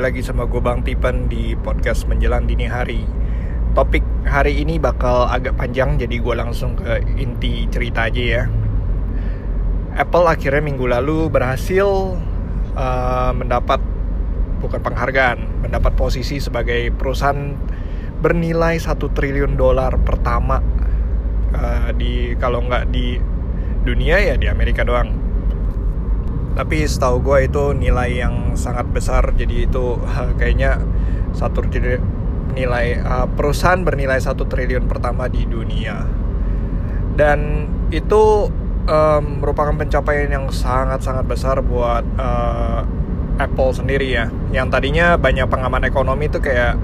lagi sama gue Bang Tipen di podcast menjelang dini hari. Topik hari ini bakal agak panjang jadi gue langsung ke inti cerita aja ya. Apple akhirnya minggu lalu berhasil uh, mendapat bukan penghargaan mendapat posisi sebagai perusahaan bernilai satu triliun dolar pertama uh, di kalau nggak di dunia ya di Amerika doang tapi setahu gue itu nilai yang sangat besar. Jadi itu kayaknya satu nilai uh, perusahaan bernilai satu triliun pertama di dunia. Dan itu um, merupakan pencapaian yang sangat-sangat besar buat uh, Apple sendiri ya. Yang tadinya banyak pengaman ekonomi itu kayak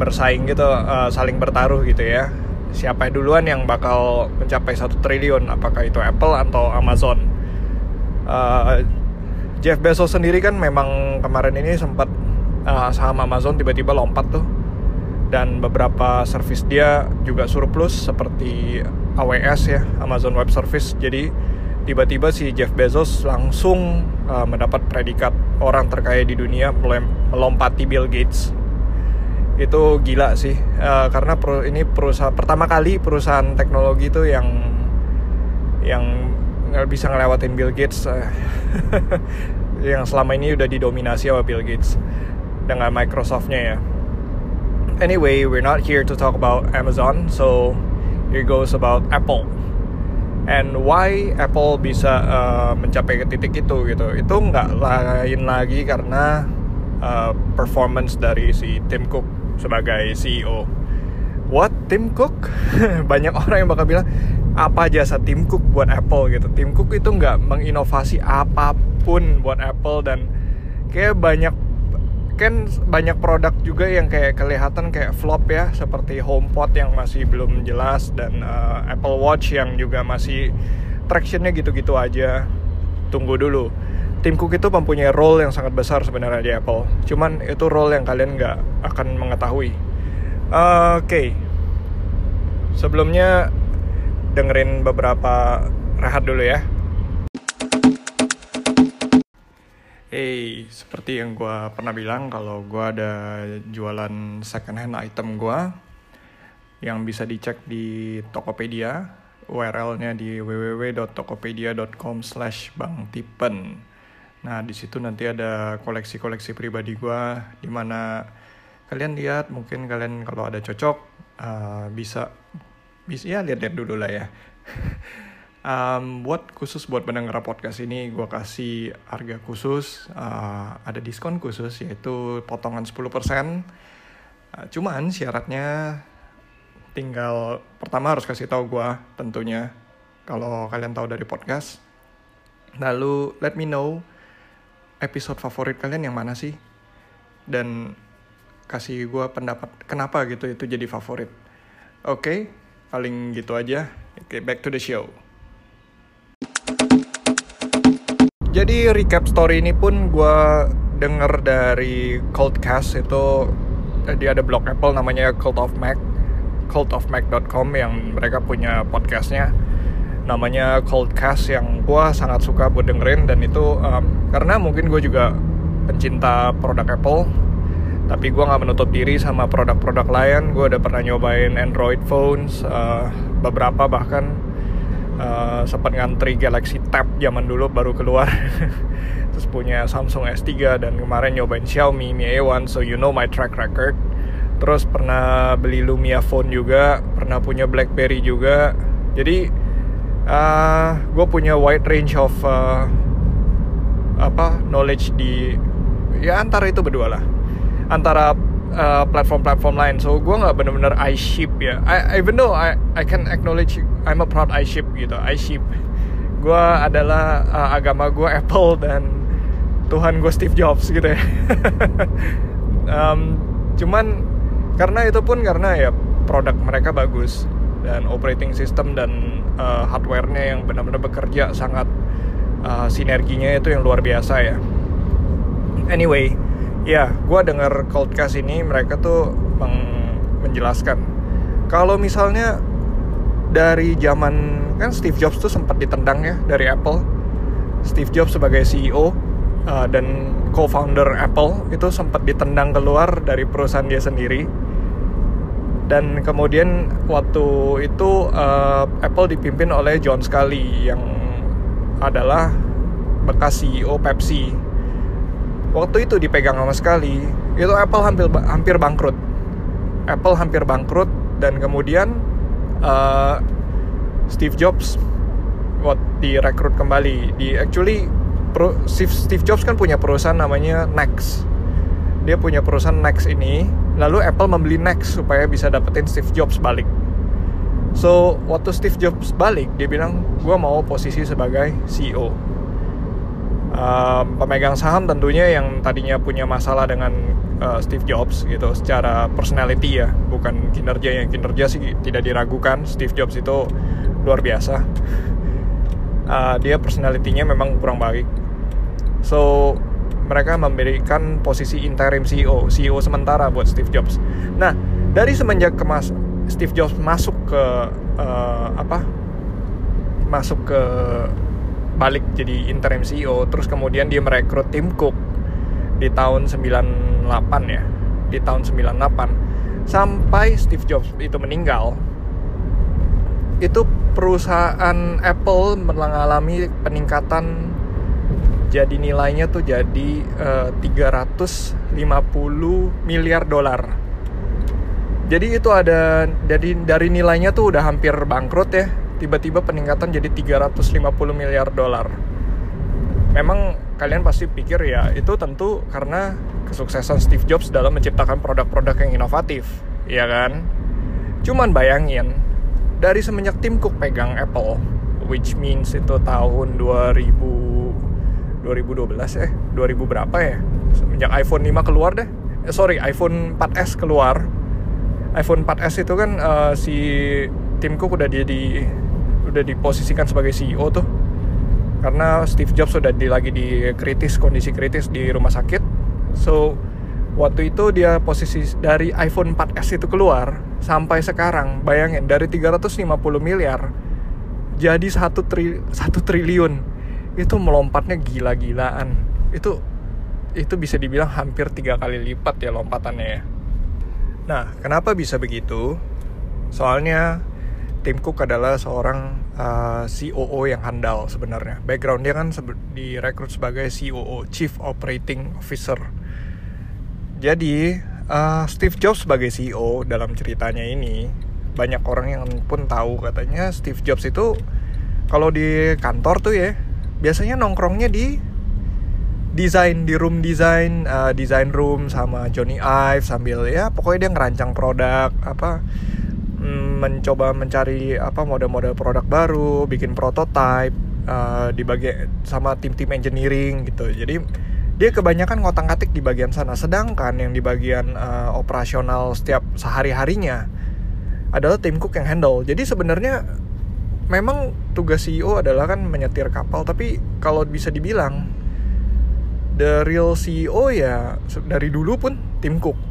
bersaing gitu uh, saling bertaruh gitu ya. Siapa duluan yang bakal mencapai satu triliun? Apakah itu Apple atau Amazon? Uh, Jeff Bezos sendiri kan memang kemarin ini sempat uh, saham Amazon tiba-tiba lompat tuh. Dan beberapa service dia juga surplus seperti AWS ya Amazon Web Service. Jadi tiba-tiba si Jeff Bezos langsung uh, mendapat predikat orang terkaya di dunia melompati Bill Gates. Itu gila sih uh, karena ini perusahaan pertama kali perusahaan teknologi itu yang yang nggak bisa ngelewatin Bill Gates uh, yang selama ini udah didominasi sama Bill Gates dengan Microsoftnya ya. Anyway, we're not here to talk about Amazon, so here goes about Apple. And why Apple bisa uh, mencapai ke titik itu gitu? Itu nggak lain lagi karena uh, performance dari si Tim Cook sebagai CEO. What Tim Cook? Banyak orang yang bakal bilang apa jasa Tim Cook buat Apple gitu. Tim Cook itu nggak menginovasi apa pun buat Apple dan kayak banyak kan banyak produk juga yang kayak kelihatan kayak flop ya seperti HomePod yang masih belum jelas dan uh, Apple Watch yang juga masih tractionnya gitu-gitu aja. Tunggu dulu. Tim Cook itu mempunyai role yang sangat besar sebenarnya di Apple. Cuman itu role yang kalian nggak akan mengetahui. Uh, Oke. Okay. Sebelumnya dengerin beberapa rehat dulu ya. Hey, seperti yang gue pernah bilang kalau gue ada jualan second hand item gue yang bisa dicek di Tokopedia, URL-nya di www.tokopedia.com slash bangtipen. Nah, di situ nanti ada koleksi-koleksi pribadi gue, di mana kalian lihat, mungkin kalian kalau ada cocok, uh, bisa bisa ya lihat-lihat dulu lah ya. um, buat khusus buat pendengar podcast ini gue kasih harga khusus uh, ada diskon khusus yaitu potongan 10% uh, cuman syaratnya tinggal pertama harus kasih tahu gue tentunya kalau kalian tahu dari podcast lalu let me know episode favorit kalian yang mana sih dan kasih gue pendapat kenapa gitu itu jadi favorit oke okay? Paling gitu aja. Oke okay, back to the show. Jadi recap story ini pun gue denger dari Cultcast itu eh, dia ada blog Apple namanya Cult of Mac cultofmac.com yang mereka punya podcastnya. Namanya Cultcast yang gue sangat suka buat dengerin dan itu um, karena mungkin gue juga pencinta produk Apple tapi gue nggak menutup diri sama produk-produk lain. Gue udah pernah nyobain Android phones uh, beberapa bahkan uh, sempat ngantri Galaxy Tab zaman dulu baru keluar. Terus punya Samsung S3 dan kemarin nyobain Xiaomi Mi A1 so you know my track record. Terus pernah beli Lumia phone juga pernah punya BlackBerry juga. Jadi uh, gue punya wide range of uh, apa knowledge di ya antara itu berdua lah antara platform-platform uh, lain. So gue nggak bener-bener I ship ya. I, even though I I can acknowledge I'm a proud I ship gitu. I ship. Gue adalah uh, agama gue Apple dan Tuhan gue Steve Jobs gitu ya um, cuman karena itu pun karena ya produk mereka bagus dan operating system dan uh, hardwarenya yang benar-benar bekerja sangat uh, sinerginya itu yang luar biasa ya anyway ya gue dengar Coldcast ini mereka tuh menjelaskan. Kalau misalnya dari zaman kan Steve Jobs tuh sempat ditendang ya dari Apple. Steve Jobs sebagai CEO uh, dan co-founder Apple itu sempat ditendang keluar dari perusahaan dia sendiri. Dan kemudian waktu itu uh, Apple dipimpin oleh John Scully yang adalah bekas CEO Pepsi waktu itu dipegang sama Scully itu Apple hampir hampir bangkrut. Apple hampir bangkrut dan kemudian uh, Steve Jobs what direkrut kembali. Di actually pro, Steve, Steve Jobs kan punya perusahaan namanya Next. Dia punya perusahaan Next ini lalu Apple membeli Next supaya bisa dapetin Steve Jobs balik. So waktu Steve Jobs balik dia bilang gue mau posisi sebagai CEO um, pemegang saham tentunya yang tadinya punya masalah dengan uh, Steve Jobs gitu secara personality ya bukan kinerja yang kinerja sih tidak diragukan Steve Jobs itu luar biasa uh, dia personalitinya memang kurang baik So mereka memberikan posisi interim CEO, CEO sementara buat Steve Jobs. Nah dari semenjak kemas Steve Jobs masuk ke uh, apa? Masuk ke balik jadi interim CEO, terus kemudian dia merekrut Tim Cook di tahun 98 ya, di tahun 98 sampai Steve Jobs itu meninggal. Itu perusahaan Apple mengalami peningkatan jadi nilainya tuh jadi uh, eh, 350 miliar dolar. Jadi itu ada jadi dari nilainya tuh udah hampir bangkrut ya. Tiba-tiba peningkatan jadi 350 miliar dolar. Memang kalian pasti pikir ya itu tentu karena kesuksesan Steve Jobs dalam menciptakan produk-produk yang inovatif, ya kan? Cuman bayangin, dari semenjak Tim Cook pegang Apple, which means itu tahun 2000 2012 eh 2000 berapa ya semenjak iPhone 5 keluar deh eh, sorry iPhone 4S keluar iPhone 4S itu kan uh, si Tim Cook udah dia di udah diposisikan sebagai CEO tuh. Karena Steve Jobs sudah di, lagi di kritis kondisi kritis di rumah sakit. So waktu itu dia posisi dari iPhone 4S itu keluar sampai sekarang bayangin dari 350 miliar jadi satu tri, satu triliun. Itu melompatnya gila-gilaan. Itu itu bisa dibilang hampir tiga kali lipat ya lompatannya ya. Nah kenapa bisa begitu? Soalnya Tim Cook adalah seorang uh, COO yang handal sebenarnya. Background dia kan direkrut sebagai COO, Chief Operating Officer. Jadi uh, Steve Jobs sebagai CEO dalam ceritanya ini banyak orang yang pun tahu katanya Steve Jobs itu kalau di kantor tuh ya biasanya nongkrongnya di desain di room design uh, design room sama Johnny Ive sambil ya pokoknya dia ngerancang produk apa mencoba mencari apa model-model produk baru bikin prototype uh, di bagian sama tim-tim engineering gitu. Jadi dia kebanyakan ngotak ngatik di bagian sana. Sedangkan yang di bagian uh, operasional setiap sehari harinya adalah tim cook yang handle. Jadi sebenarnya memang tugas CEO adalah kan menyetir kapal tapi kalau bisa dibilang the real CEO ya dari dulu pun Tim Cook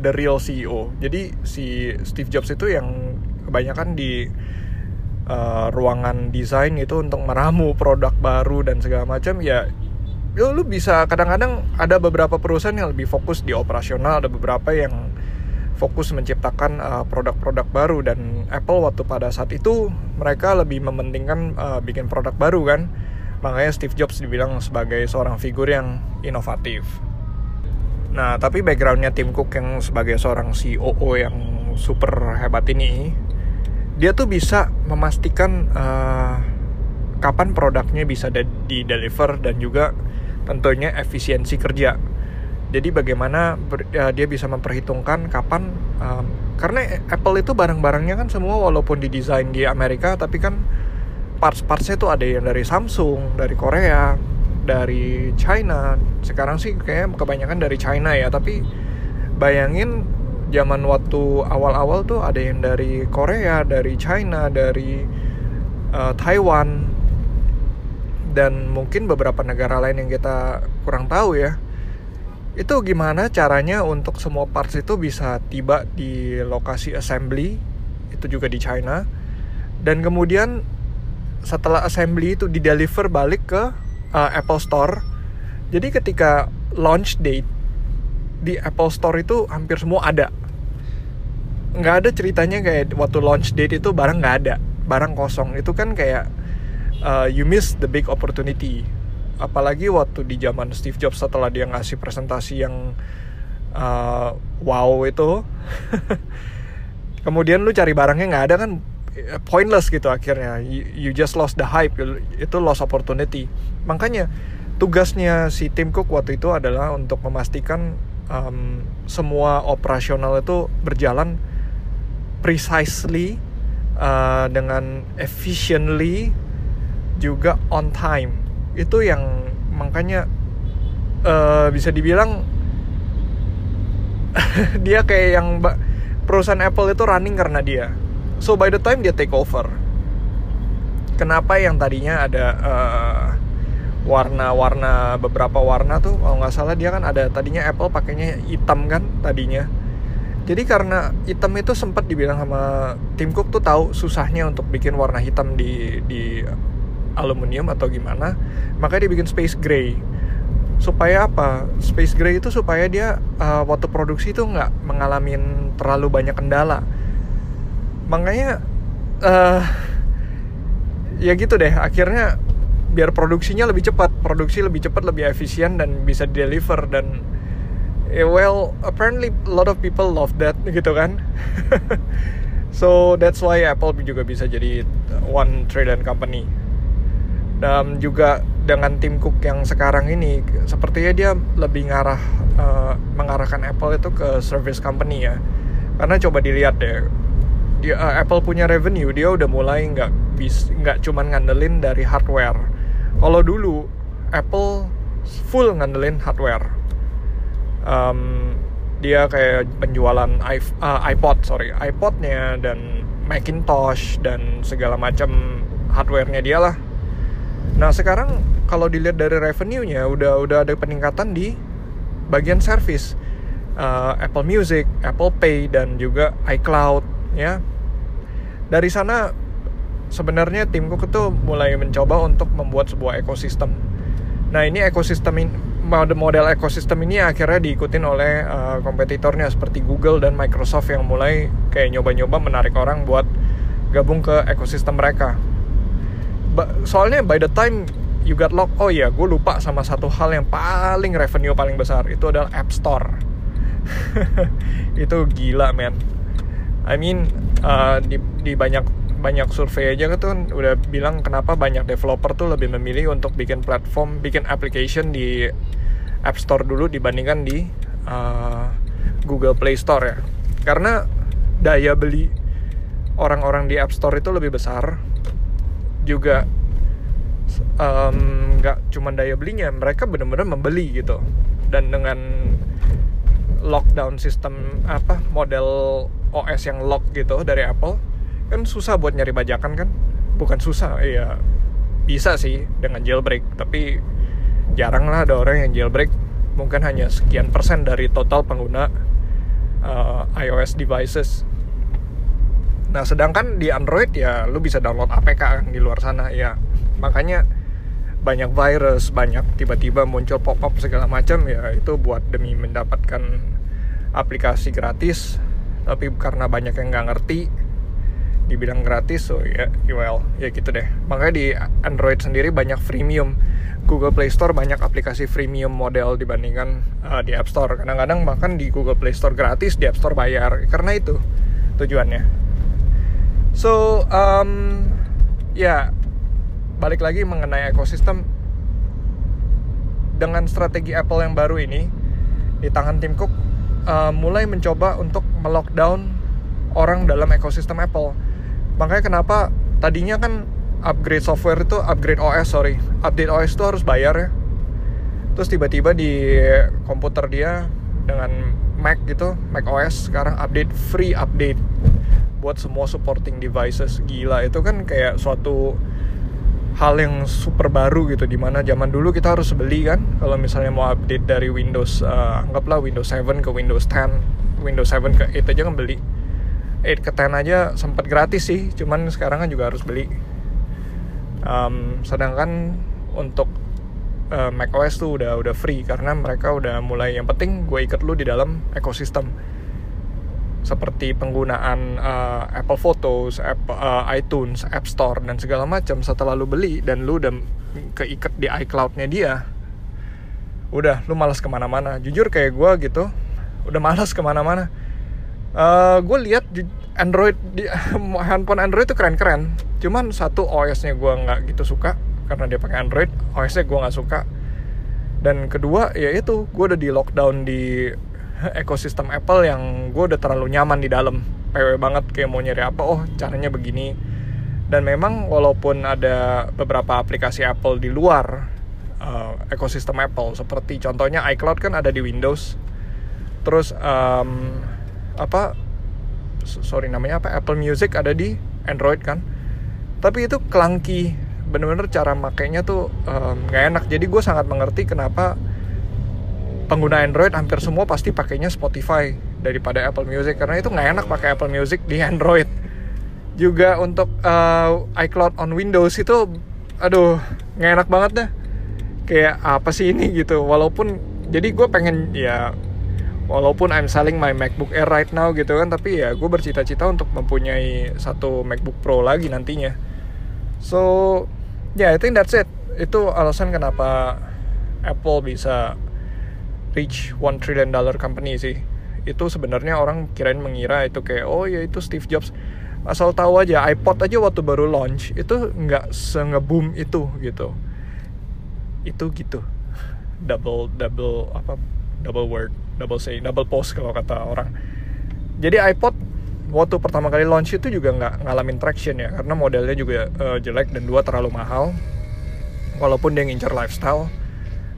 the real CEO jadi si Steve Jobs itu yang kebanyakan di uh, ruangan desain itu untuk meramu produk baru dan segala macam ya ya lu bisa kadang-kadang ada beberapa perusahaan yang lebih fokus di operasional ada beberapa yang fokus menciptakan uh, produk-produk uh, baru dan Apple waktu pada saat itu mereka lebih mementingkan uh, bikin produk baru kan. Makanya Steve Jobs dibilang sebagai seorang figur yang inovatif nah tapi backgroundnya Tim Cook yang sebagai seorang COO yang super hebat ini dia tuh bisa memastikan uh, kapan produknya bisa di deliver dan juga tentunya efisiensi kerja. Jadi bagaimana ber, ya, dia bisa memperhitungkan kapan um, karena Apple itu barang-barangnya kan semua walaupun didesain di Amerika tapi kan parts-partsnya itu ada yang dari Samsung dari Korea dari China. Sekarang sih kayak kebanyakan dari China ya tapi bayangin zaman waktu awal-awal tuh ada yang dari Korea dari China dari uh, Taiwan dan mungkin beberapa negara lain yang kita kurang tahu ya. Itu gimana caranya untuk semua parts itu bisa tiba di lokasi assembly itu juga di China. Dan kemudian setelah assembly itu di deliver balik ke uh, Apple Store. Jadi ketika launch date di Apple Store itu hampir semua ada. Nggak ada ceritanya kayak waktu launch date itu barang nggak ada barang kosong. Itu kan kayak uh, you miss the big opportunity. Apalagi waktu di zaman Steve Jobs setelah dia ngasih presentasi yang uh, wow itu. Kemudian lu cari barangnya nggak ada kan pointless gitu akhirnya. You, you just lost the hype. Itu lost opportunity. Makanya tugasnya si Tim Cook waktu itu adalah untuk memastikan um, semua operasional itu berjalan precisely uh, dengan efficiently juga on time. Itu yang makanya uh, bisa dibilang dia kayak yang perusahaan Apple itu running karena dia so by the time dia take over kenapa yang tadinya ada uh, warna-warna beberapa warna tuh kalau nggak salah dia kan ada tadinya Apple pakainya hitam kan tadinya jadi karena hitam itu sempat dibilang sama Tim Cook tuh tahu susahnya untuk bikin warna hitam di di aluminium atau gimana, makanya dia bikin space gray. Supaya apa? Space gray itu supaya dia uh, waktu produksi itu nggak mengalami terlalu banyak kendala. Makanya uh, ya gitu deh. Akhirnya biar produksinya lebih cepat, produksi lebih cepat, lebih efisien dan bisa deliver dan yeah, well apparently a lot of people love that gitu kan? So that's why Apple juga bisa jadi one trillion company. Dan juga dengan tim Cook yang sekarang ini sepertinya dia lebih ngarah uh, mengarahkan Apple itu ke service company ya. Karena coba dilihat deh dia uh, Apple punya revenue dia udah mulai nggak bis nggak cuman ngandelin dari hardware. Kalau dulu Apple full ngandelin hardware. Um, dia kayak penjualan uh, iPod sorry iPodnya dan Macintosh dan segala macam hardwarenya dia lah. Nah sekarang kalau dilihat dari revenue-nya udah udah ada peningkatan di bagian service uh, Apple Music, Apple Pay dan juga iCloud ya dari sana sebenarnya tim Cook itu mulai mencoba untuk membuat sebuah ekosistem nah ini ekosistem ini model ekosistem ini akhirnya diikutin oleh uh, kompetitornya seperti Google dan Microsoft yang mulai kayak nyoba-nyoba menarik orang buat gabung ke ekosistem mereka. Ba soalnya by the time you got lock, oh iya, gue lupa sama satu hal yang paling revenue paling besar itu adalah App Store. itu gila men. I mean uh, di, di banyak banyak survei aja tuh udah bilang kenapa banyak developer tuh lebih memilih untuk bikin platform, bikin application di App Store dulu dibandingkan di uh, Google Play Store ya. Karena daya beli orang-orang di App Store itu lebih besar. Juga nggak um, cuma daya belinya, mereka benar-benar membeli gitu. Dan dengan lockdown sistem apa model OS yang lock gitu dari Apple kan susah buat nyari bajakan kan? Bukan susah ya bisa sih dengan jailbreak tapi jarang lah ada orang yang jailbreak. Mungkin hanya sekian persen dari total pengguna uh, iOS devices. Nah sedangkan di Android ya lu bisa download APK kan di luar sana ya makanya banyak virus banyak tiba-tiba muncul pop-up segala macam ya itu buat demi mendapatkan aplikasi gratis tapi karena banyak yang nggak ngerti dibilang gratis so ya well ya gitu deh. Makanya di Android sendiri banyak freemium. Google Play Store banyak aplikasi freemium model dibandingkan uh, di App Store. Kadang-kadang bahkan di Google Play Store gratis di App Store bayar. Karena itu tujuannya. So um, ya balik lagi mengenai ekosistem. Dengan strategi Apple yang baru ini di tangan Tim Cook uh, mulai mencoba untuk melockdown orang dalam ekosistem Apple. Makanya kenapa tadinya kan upgrade software itu upgrade OS sorry. Update OS itu harus bayar ya. Terus tiba-tiba di komputer dia dengan Mac gitu Mac OS sekarang update free update. Buat semua supporting devices. Gila itu kan kayak suatu hal yang super baru gitu di mana zaman dulu kita harus beli kan. Kalau misalnya mau update dari Windows uh, anggaplah Windows 7 ke Windows 10 Windows 7 ke 8 aja kan beli. 8 ke 10 aja sempat gratis sih cuman sekarang kan juga harus beli. Um, sedangkan untuk uh, macOS tuh udah udah free karena mereka udah mulai yang penting gue ikat lu di dalam ekosistem seperti penggunaan uh, Apple Photos, Apple, uh, iTunes, App Store dan segala macam setelah lu beli dan lu udah keikat di iCloud-nya dia udah lu malas ke mana-mana. Jujur kayak gue gitu udah malas ke mana-mana. Uh, gue lihat Android di handphone Android itu keren-keren. Cuman satu OS-nya gue nggak gitu suka karena dia pakai Android OS-nya gue nggak suka. Dan kedua ya itu gue udah di lockdown di ekosistem Apple yang gue udah terlalu nyaman di dalam. PW banget kayak mau nyari apa oh caranya begini. Dan memang walaupun ada beberapa aplikasi Apple di luar uh, ekosistem Apple seperti contohnya iCloud kan ada di Windows. Terus um, apa sorry namanya apa? Apple Music ada di Android kan? Tapi itu clunky. Bener-bener cara makainya tuh nggak um, enak. Jadi gue sangat mengerti kenapa pengguna Android hampir semua pasti pakainya Spotify daripada Apple Music karena itu nggak enak pakai Apple Music di Android. Juga untuk uh, iCloud on Windows itu aduh nggak enak banget deh kayak apa sih ini gitu walaupun jadi gue pengen ya walaupun I'm selling my MacBook Air right now gitu kan tapi ya gue bercita-cita untuk mempunyai satu MacBook Pro lagi nantinya. So ya yeah, I think that's it. Itu alasan kenapa Apple bisa reach one trillion dollar company sih. Itu sebenarnya orang kirain mengira itu kayak oh ya itu Steve Jobs. Asal tahu aja iPod aja waktu baru launch itu nggak sengeboom itu gitu. Itu gitu. Double double apa double word double say double post kalau kata orang. Jadi iPod waktu pertama kali launch itu juga nggak ngalamin traction ya karena modelnya juga uh, jelek dan dua terlalu mahal. Walaupun dia ngincar lifestyle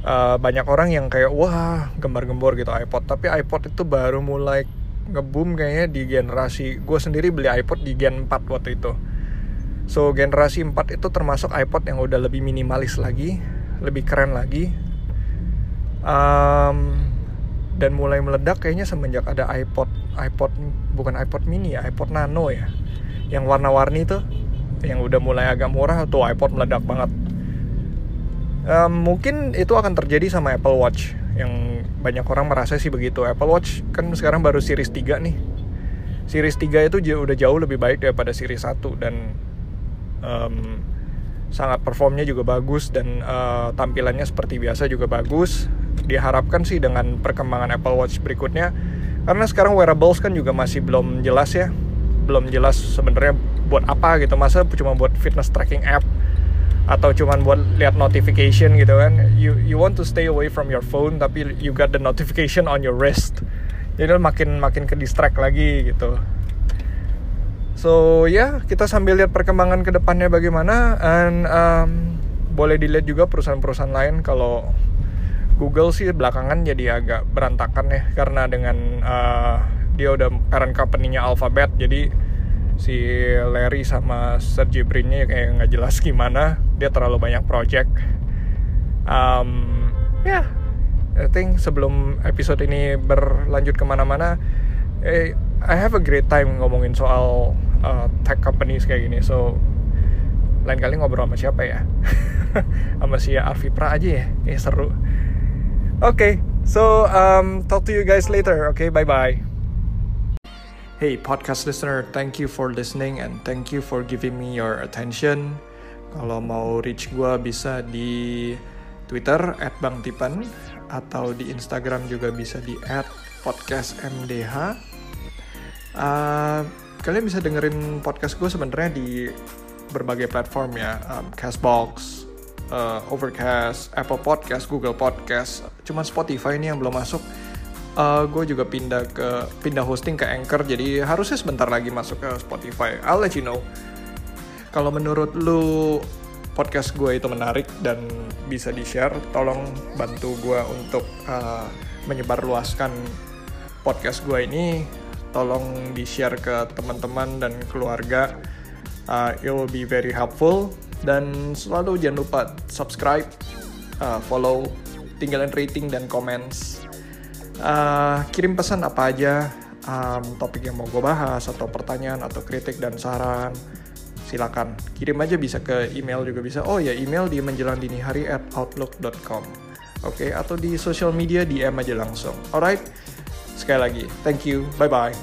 uh, banyak orang yang kayak wah gembar-gembor gitu iPod. Tapi iPod itu baru mulai ngeboom kayaknya di generasi gue sendiri beli iPod di Gen 4 waktu itu. So generasi 4 itu termasuk iPod yang udah lebih minimalis lagi lebih keren lagi. Um, dan mulai meledak kayaknya semenjak ada iPod iPod bukan iPod mini ya iPod nano ya. Yang warna-warni tuh yang udah mulai agak murah tuh iPod meledak banget um, mungkin itu akan terjadi sama Apple Watch. Yang banyak orang merasa sih begitu. Apple Watch kan sekarang baru series 3 nih. Series 3 itu udah jauh lebih baik daripada series 1 dan um, sangat performnya juga bagus dan uh, tampilannya seperti biasa juga bagus. Diharapkan sih dengan perkembangan Apple Watch berikutnya. Karena sekarang wearables kan juga masih belum jelas ya. Belum jelas sebenarnya buat apa gitu. Masa cuma buat fitness tracking app atau cuman buat lihat notification gitu kan. You you want to stay away from your phone tapi you got the notification on your wrist. Jadi makin makin ke distract lagi gitu. So ya yeah, kita sambil lihat perkembangan ke depannya bagaimana. And um, boleh dilihat juga perusahaan-perusahaan lain. Kalau Google sih belakangan jadi agak berantakan ya. Karena dengan uh, dia udah parent company-nya Alphabet. Jadi si Larry sama Sergey Brin-nya kayak nggak jelas gimana. Dia terlalu banyak project. Um, ya yeah, I think sebelum episode ini berlanjut ke mana-mana eh, I have a great time ngomongin soal uh, tech companies kayak gini. So lain kali ngobrol sama siapa ya? Sama si Arfi Pra aja ya? Eh seru. Okay, so um, talk to you guys later. Okay, bye bye. Hey, podcast listener, thank you for listening and thank you for giving me your attention. Kalau mau reach gue bisa di Twitter @bangtipan atau di Instagram juga bisa di @podcastmdh. Uh, kalian bisa dengerin podcast gue sebenarnya di berbagai platform ya, um, Castbox, uh, Overcast, Apple Podcast, Google Podcast, cuman Spotify ini yang belum masuk. Uh, gue juga pindah ke pindah hosting ke Anchor, jadi harusnya sebentar lagi masuk ke Spotify. I'll let you know. Kalau menurut lu podcast gue itu menarik dan bisa di-share, tolong bantu gue untuk uh, menyebarluaskan podcast gue ini. Tolong di-share ke teman-teman dan keluarga. Uh, it will be very helpful. Dan selalu jangan lupa subscribe, uh, follow, tinggalin rating dan comments. Uh, kirim pesan apa aja, um, topik yang mau gue bahas, atau pertanyaan, atau kritik dan saran silakan. Kirim aja bisa ke email juga bisa. Oh ya email di menjelang dini hari at outlook.com oke okay? atau di social media DM aja langsung. Alright sekali lagi thank you bye bye